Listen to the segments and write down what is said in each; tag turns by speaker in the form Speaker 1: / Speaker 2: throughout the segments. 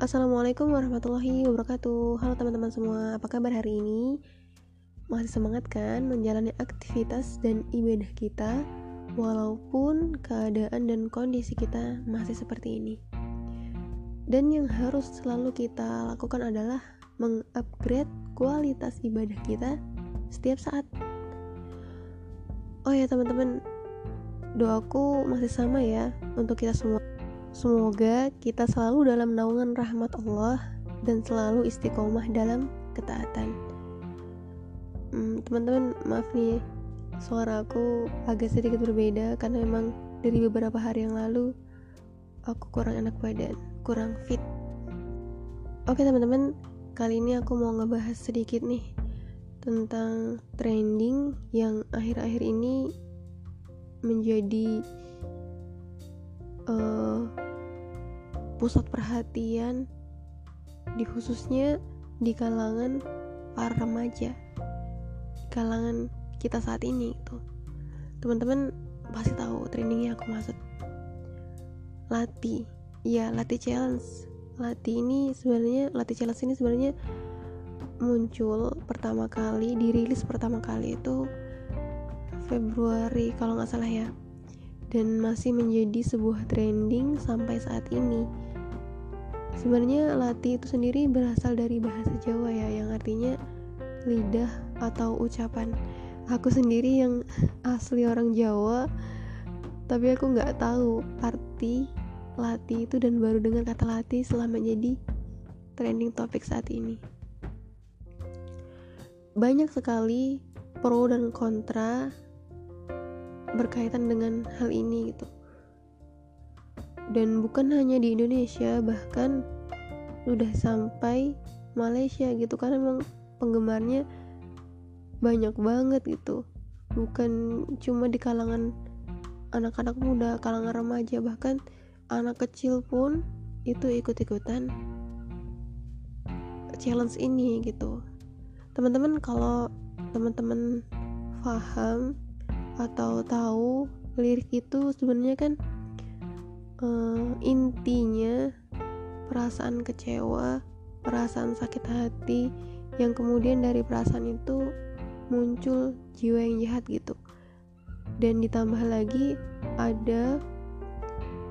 Speaker 1: Assalamualaikum warahmatullahi wabarakatuh. Halo teman-teman semua, apa kabar hari ini? Masih semangat kan menjalani aktivitas dan ibadah kita Walaupun keadaan dan kondisi kita masih seperti ini. Dan yang harus selalu kita lakukan adalah Mengupgrade kualitas ibadah kita setiap saat. Oh ya teman-teman Doaku masih sama ya untuk kita semua Semoga kita selalu dalam naungan rahmat Allah dan selalu istiqomah dalam ketaatan. Hmm, teman-teman, maaf nih, suara aku agak sedikit berbeda karena memang dari beberapa hari yang lalu aku kurang enak badan, kurang fit. Oke teman-teman, kali ini aku mau ngebahas sedikit nih tentang trending yang akhir-akhir ini menjadi uh, pusat perhatian di khususnya di kalangan para remaja kalangan kita saat ini itu teman-teman pasti tahu trainingnya aku maksud. Lati ya lati challenge. Lati ini sebenarnya lati challenge ini sebenarnya muncul pertama kali dirilis pertama kali itu Februari kalau nggak salah ya dan masih menjadi sebuah trending sampai saat ini. Sebenarnya lati itu sendiri berasal dari bahasa Jawa ya, yang artinya lidah atau ucapan. Aku sendiri yang asli orang Jawa, tapi aku nggak tahu arti lati itu dan baru dengar kata lati setelah menjadi trending topik saat ini. Banyak sekali pro dan kontra berkaitan dengan hal ini gitu. Dan bukan hanya di Indonesia bahkan udah sampai Malaysia gitu. Karena memang penggemarnya banyak banget gitu. Bukan cuma di kalangan anak-anak muda kalangan remaja bahkan anak kecil pun itu ikut-ikutan challenge ini gitu. Teman-teman kalau teman-teman paham atau tahu lirik itu sebenarnya kan uh, intinya perasaan kecewa, perasaan sakit hati yang kemudian dari perasaan itu muncul jiwa yang jahat gitu. Dan ditambah lagi ada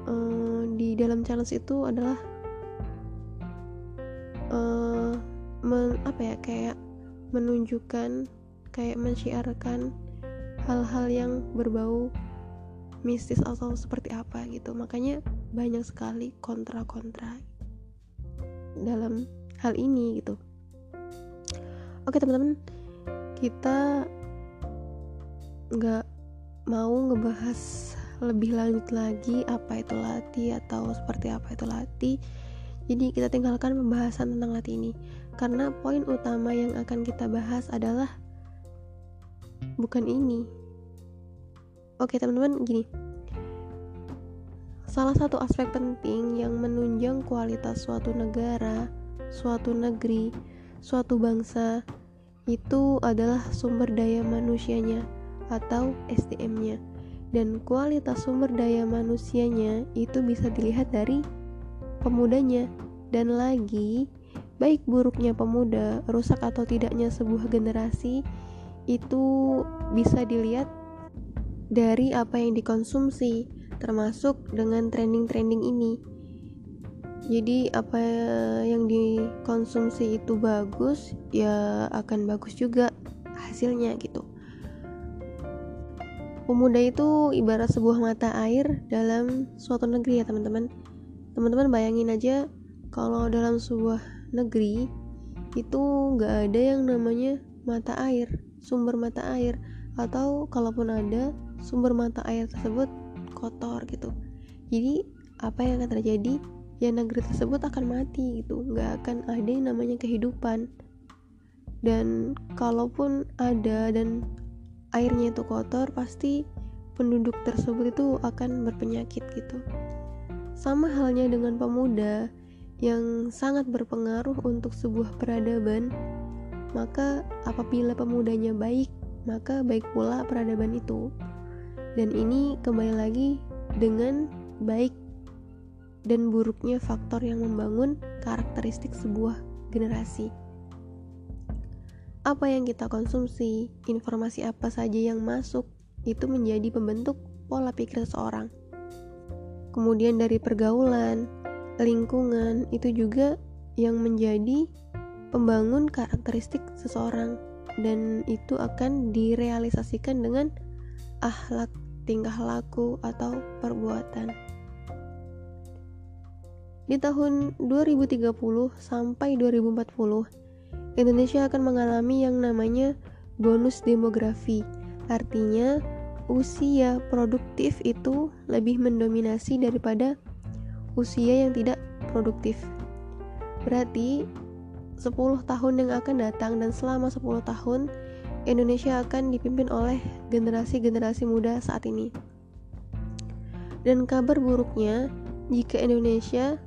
Speaker 1: uh, di dalam challenge itu adalah uh, men, apa ya kayak menunjukkan kayak mensyiarkan hal-hal yang berbau mistis atau seperti apa gitu. Makanya banyak sekali kontra-kontra dalam hal ini gitu. Oke teman-teman. Kita nggak mau ngebahas lebih lanjut lagi apa itu lati atau seperti apa itu lati. Jadi kita tinggalkan pembahasan tentang lati ini. Karena poin utama yang akan kita bahas adalah bukan ini Oke teman-teman gini Salah satu aspek penting yang menunjang kualitas suatu negara, suatu negeri, suatu bangsa itu adalah sumber daya manusianya atau SDM-nya. Dan kualitas sumber daya manusianya itu bisa dilihat dari pemudanya. Dan lagi, baik buruknya pemuda, rusak atau tidaknya sebuah generasi itu bisa dilihat dari apa yang dikonsumsi, termasuk dengan trending-trending ini. Jadi apa yang dikonsumsi itu bagus, ya akan bagus juga hasilnya gitu. Pemuda itu ibarat sebuah mata air dalam suatu negeri ya teman-teman. Teman-teman bayangin aja kalau dalam sebuah negeri itu nggak ada yang namanya mata air, sumber mata air, atau kalaupun ada sumber mata air tersebut kotor gitu. Jadi apa yang akan terjadi? Ya negeri tersebut akan mati gitu. Nggak akan ada yang namanya kehidupan. Dan kalaupun ada dan airnya itu kotor pasti penduduk tersebut itu akan berpenyakit gitu. Sama halnya dengan pemuda yang sangat berpengaruh untuk sebuah peradaban maka apabila pemudanya baik maka baik pula peradaban itu dan ini kembali lagi dengan baik dan buruknya faktor yang membangun karakteristik sebuah generasi. Apa yang kita konsumsi, informasi apa saja yang masuk, itu menjadi pembentuk pola pikir seseorang. Kemudian dari pergaulan, lingkungan, itu juga yang menjadi pembangun karakteristik seseorang dan itu akan direalisasikan dengan akhlak, tingkah laku atau perbuatan. Di tahun 2030 sampai 2040, Indonesia akan mengalami yang namanya bonus demografi. Artinya, usia produktif itu lebih mendominasi daripada usia yang tidak produktif. Berarti 10 tahun yang akan datang dan selama 10 tahun Indonesia akan dipimpin oleh generasi-generasi muda saat ini. Dan kabar buruknya, jika Indonesia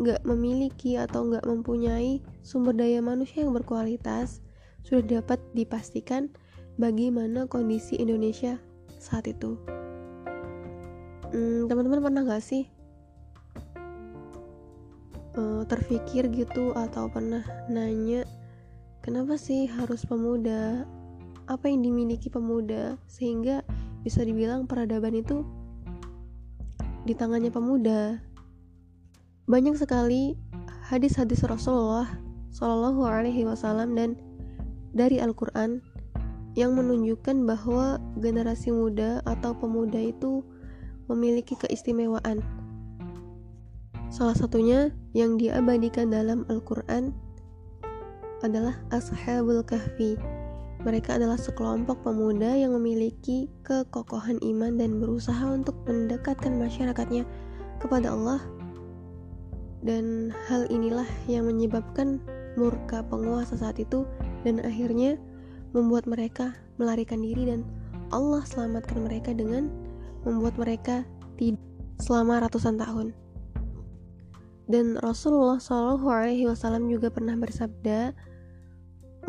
Speaker 1: nggak memiliki atau nggak mempunyai sumber daya manusia yang berkualitas, sudah dapat dipastikan bagaimana kondisi Indonesia saat itu. Hmm, teman-teman pernah nggak sih uh, terpikir gitu atau pernah nanya kenapa sih harus pemuda? Apa yang dimiliki pemuda sehingga bisa dibilang peradaban itu di tangannya pemuda? Banyak sekali hadis-hadis Rasulullah Shallallahu Alaihi Wasallam dan dari Al-Quran yang menunjukkan bahwa generasi muda atau pemuda itu memiliki keistimewaan. Salah satunya yang diabadikan dalam Al-Quran adalah Ashabul Kahfi. Mereka adalah sekelompok pemuda yang memiliki kekokohan iman dan berusaha untuk mendekatkan masyarakatnya kepada Allah dan hal inilah yang menyebabkan murka penguasa saat itu dan akhirnya membuat mereka melarikan diri dan Allah selamatkan mereka dengan membuat mereka tidak selama ratusan tahun. Dan Rasulullah Wasallam juga pernah bersabda,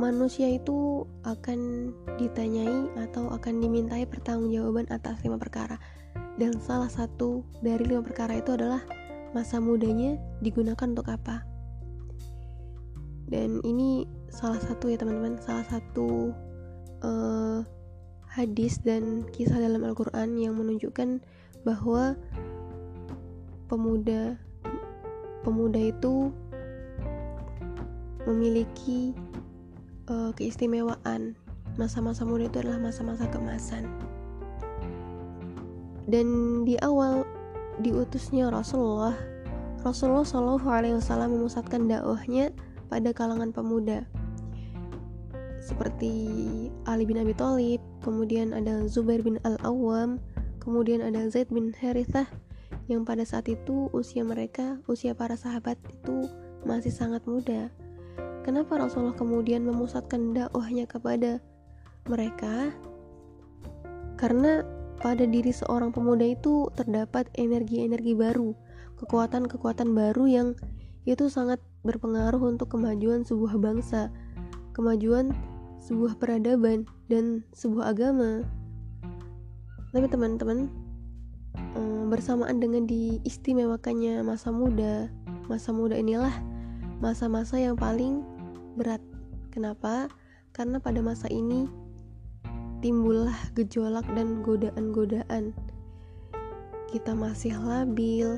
Speaker 1: manusia itu akan ditanyai atau akan dimintai pertanggungjawaban atas lima perkara. Dan salah satu dari lima perkara itu adalah masa mudanya digunakan untuk apa dan ini salah satu ya teman-teman salah satu uh, hadis dan kisah dalam Al-Quran yang menunjukkan bahwa pemuda pemuda itu memiliki uh, keistimewaan. Masa-masa muda itu adalah masa-masa kemasan. Dan di awal diutusnya Rasulullah, Rasulullah Shallallahu Alaihi Wasallam memusatkan dakwahnya pada kalangan pemuda. Seperti Ali bin Abi Thalib, kemudian ada Zubair bin Al Awam, kemudian ada Zaid bin Harithah yang pada saat itu usia mereka, usia para sahabat itu masih sangat muda. Kenapa Rasulullah kemudian memusatkan dakwahnya kepada mereka? Karena pada diri seorang pemuda itu terdapat energi-energi baru, kekuatan-kekuatan baru yang itu sangat berpengaruh untuk kemajuan sebuah bangsa, kemajuan sebuah peradaban, dan sebuah agama. Tapi teman-teman, eh, bersamaan dengan diistimewakannya masa muda, masa muda inilah masa-masa yang paling berat. Kenapa? Karena pada masa ini timbullah gejolak dan godaan-godaan. Kita masih labil,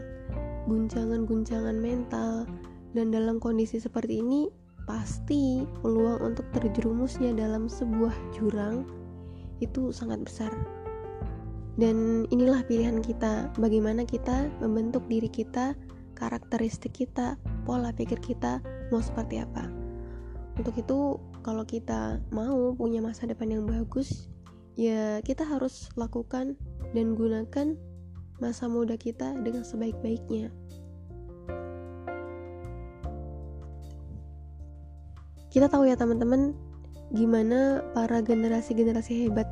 Speaker 1: guncangan-guncangan mental, dan dalam kondisi seperti ini, pasti peluang untuk terjerumusnya dalam sebuah jurang itu sangat besar. Dan inilah pilihan kita, bagaimana kita membentuk diri kita, karakteristik kita, pola pikir kita mau seperti apa. Untuk itu, kalau kita mau punya masa depan yang bagus, ya kita harus lakukan dan gunakan masa muda kita dengan sebaik-baiknya. Kita tahu ya teman-teman, gimana para generasi-generasi hebat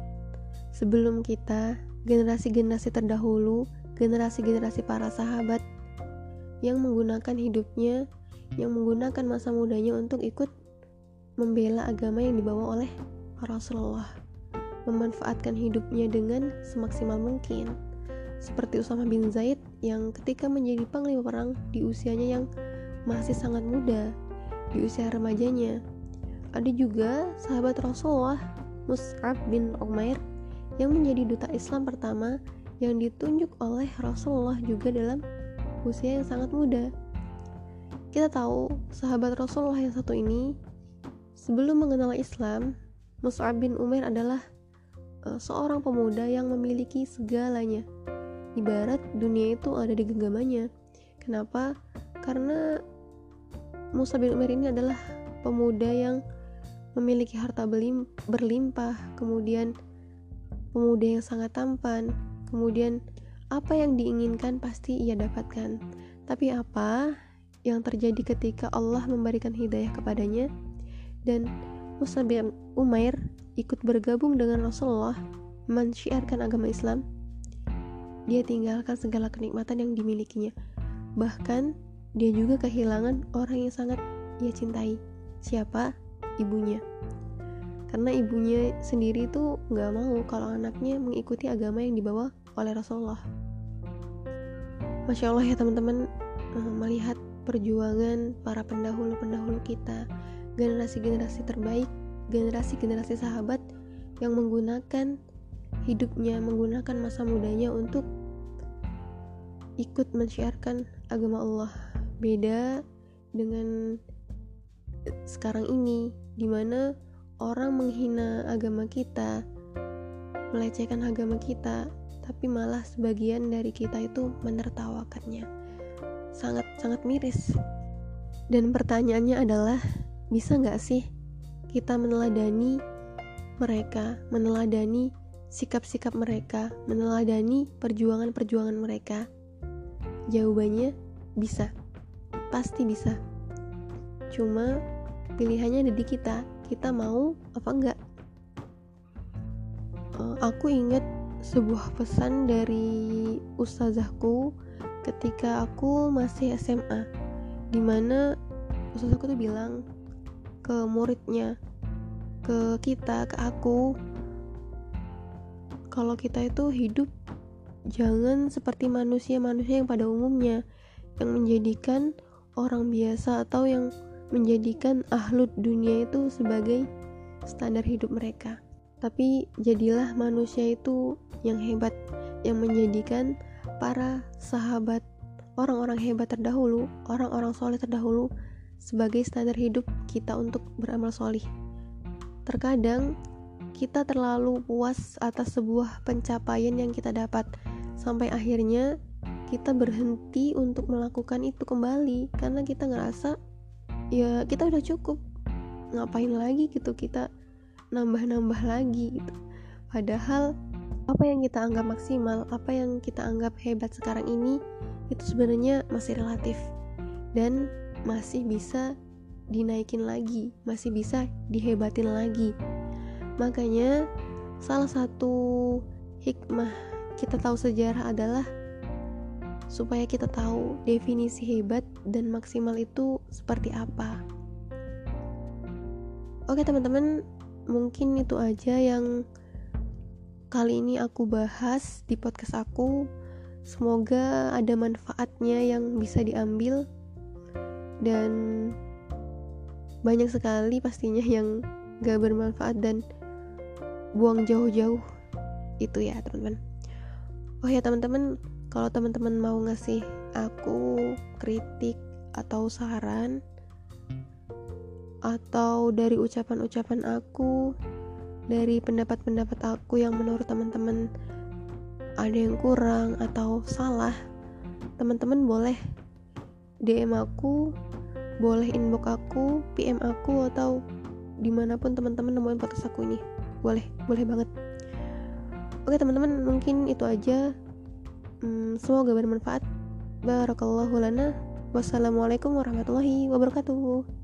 Speaker 1: sebelum kita, generasi-generasi terdahulu, generasi-generasi para sahabat yang menggunakan hidupnya, yang menggunakan masa mudanya untuk ikut membela agama yang dibawa oleh Rasulullah memanfaatkan hidupnya dengan semaksimal mungkin. Seperti Usama bin Zaid yang ketika menjadi panglima perang di usianya yang masih sangat muda di usia remajanya. Ada juga sahabat Rasulullah Mus'ab bin Umair yang menjadi duta Islam pertama yang ditunjuk oleh Rasulullah juga dalam usia yang sangat muda. Kita tahu sahabat Rasulullah yang satu ini sebelum mengenal Islam, Mus'ab bin Umair adalah uh, seorang pemuda yang memiliki segalanya. Ibarat dunia itu ada di genggamannya. Kenapa? Karena Musa bin Umair ini adalah pemuda yang memiliki harta berlimpah, kemudian pemuda yang sangat tampan, kemudian apa yang diinginkan pasti ia dapatkan. Tapi apa yang terjadi ketika Allah memberikan hidayah kepadanya dan Musa bin Umair ikut bergabung dengan Rasulullah mensyiarkan agama Islam, dia tinggalkan segala kenikmatan yang dimilikinya. Bahkan dia juga kehilangan orang yang sangat ia cintai. Siapa? ibunya karena ibunya sendiri itu nggak mau kalau anaknya mengikuti agama yang dibawa oleh Rasulullah Masya Allah ya teman-teman. Eh, melihat perjuangan para pendahulu-pendahulu kita generasi-generasi terbaik generasi-generasi sahabat yang menggunakan hidupnya menggunakan masa mudanya untuk ikut mensyiarkan agama Allah. Beda dengan sekarang ini di mana orang menghina agama kita melecehkan agama kita tapi malah sebagian dari kita itu menertawakannya. Sangat sangat miris. Dan pertanyaannya adalah bisa nggak sih kita meneladani mereka meneladani sikap-sikap mereka meneladani perjuangan-perjuangan mereka? Jawabannya bisa. Pasti bisa. Cuma pilihannya ada di kita. Kita mau apa enggak uh, aku ingat sebuah pesan dari ustazahku ketika aku masih SMA di mana ustazahku tuh bilang ke muridnya ke kita ke aku kalau kita itu hidup jangan seperti manusia-manusia yang pada umumnya yang menjadikan orang biasa atau yang menjadikan ahlut dunia itu sebagai standar hidup mereka. Tapi jadilah manusia itu yang hebat, yang menjadikan para sahabat, orang-orang hebat terdahulu, orang-orang soleh terdahulu sebagai standar hidup kita untuk beramal solih. Terkadang kita terlalu puas atas sebuah pencapaian yang kita dapat, sampai akhirnya kita berhenti untuk melakukan itu kembali karena kita ngerasa ya kita udah cukup ngapain lagi gitu kita nambah-nambah lagi gitu. Padahal apa yang kita anggap maksimal apa yang kita anggap hebat sekarang ini itu sebenarnya masih relatif. Dan masih bisa dinaikin lagi masih bisa dihebatin lagi. Makanya salah satu hikmah kita tahu sejarah adalah supaya kita tahu definisi hebat dan maksimal itu seperti apa. Oke, teman-teman, mungkin itu aja yang kali ini aku bahas di podcast aku. Semoga ada manfaatnya yang bisa diambil dan banyak sekali pastinya yang gak bermanfaat dan buang jauh-jauh itu ya teman-teman. Oh ya teman-teman, kalau teman-teman mau ngasih aku kritik atau saran atau dari ucapan-ucapan aku dari pendapat-pendapat aku yang menurut teman-teman ada yang kurang atau salah teman-teman boleh DM aku boleh inbox aku PM aku atau di mana pun teman-teman nemuin podcast aku ini. Boleh boleh banget. Oke teman-teman mungkin itu aja. Hmm, semoga bermanfaat. Barakallahu lana. Wassalamualaikum warahmatullahi wabarakatuh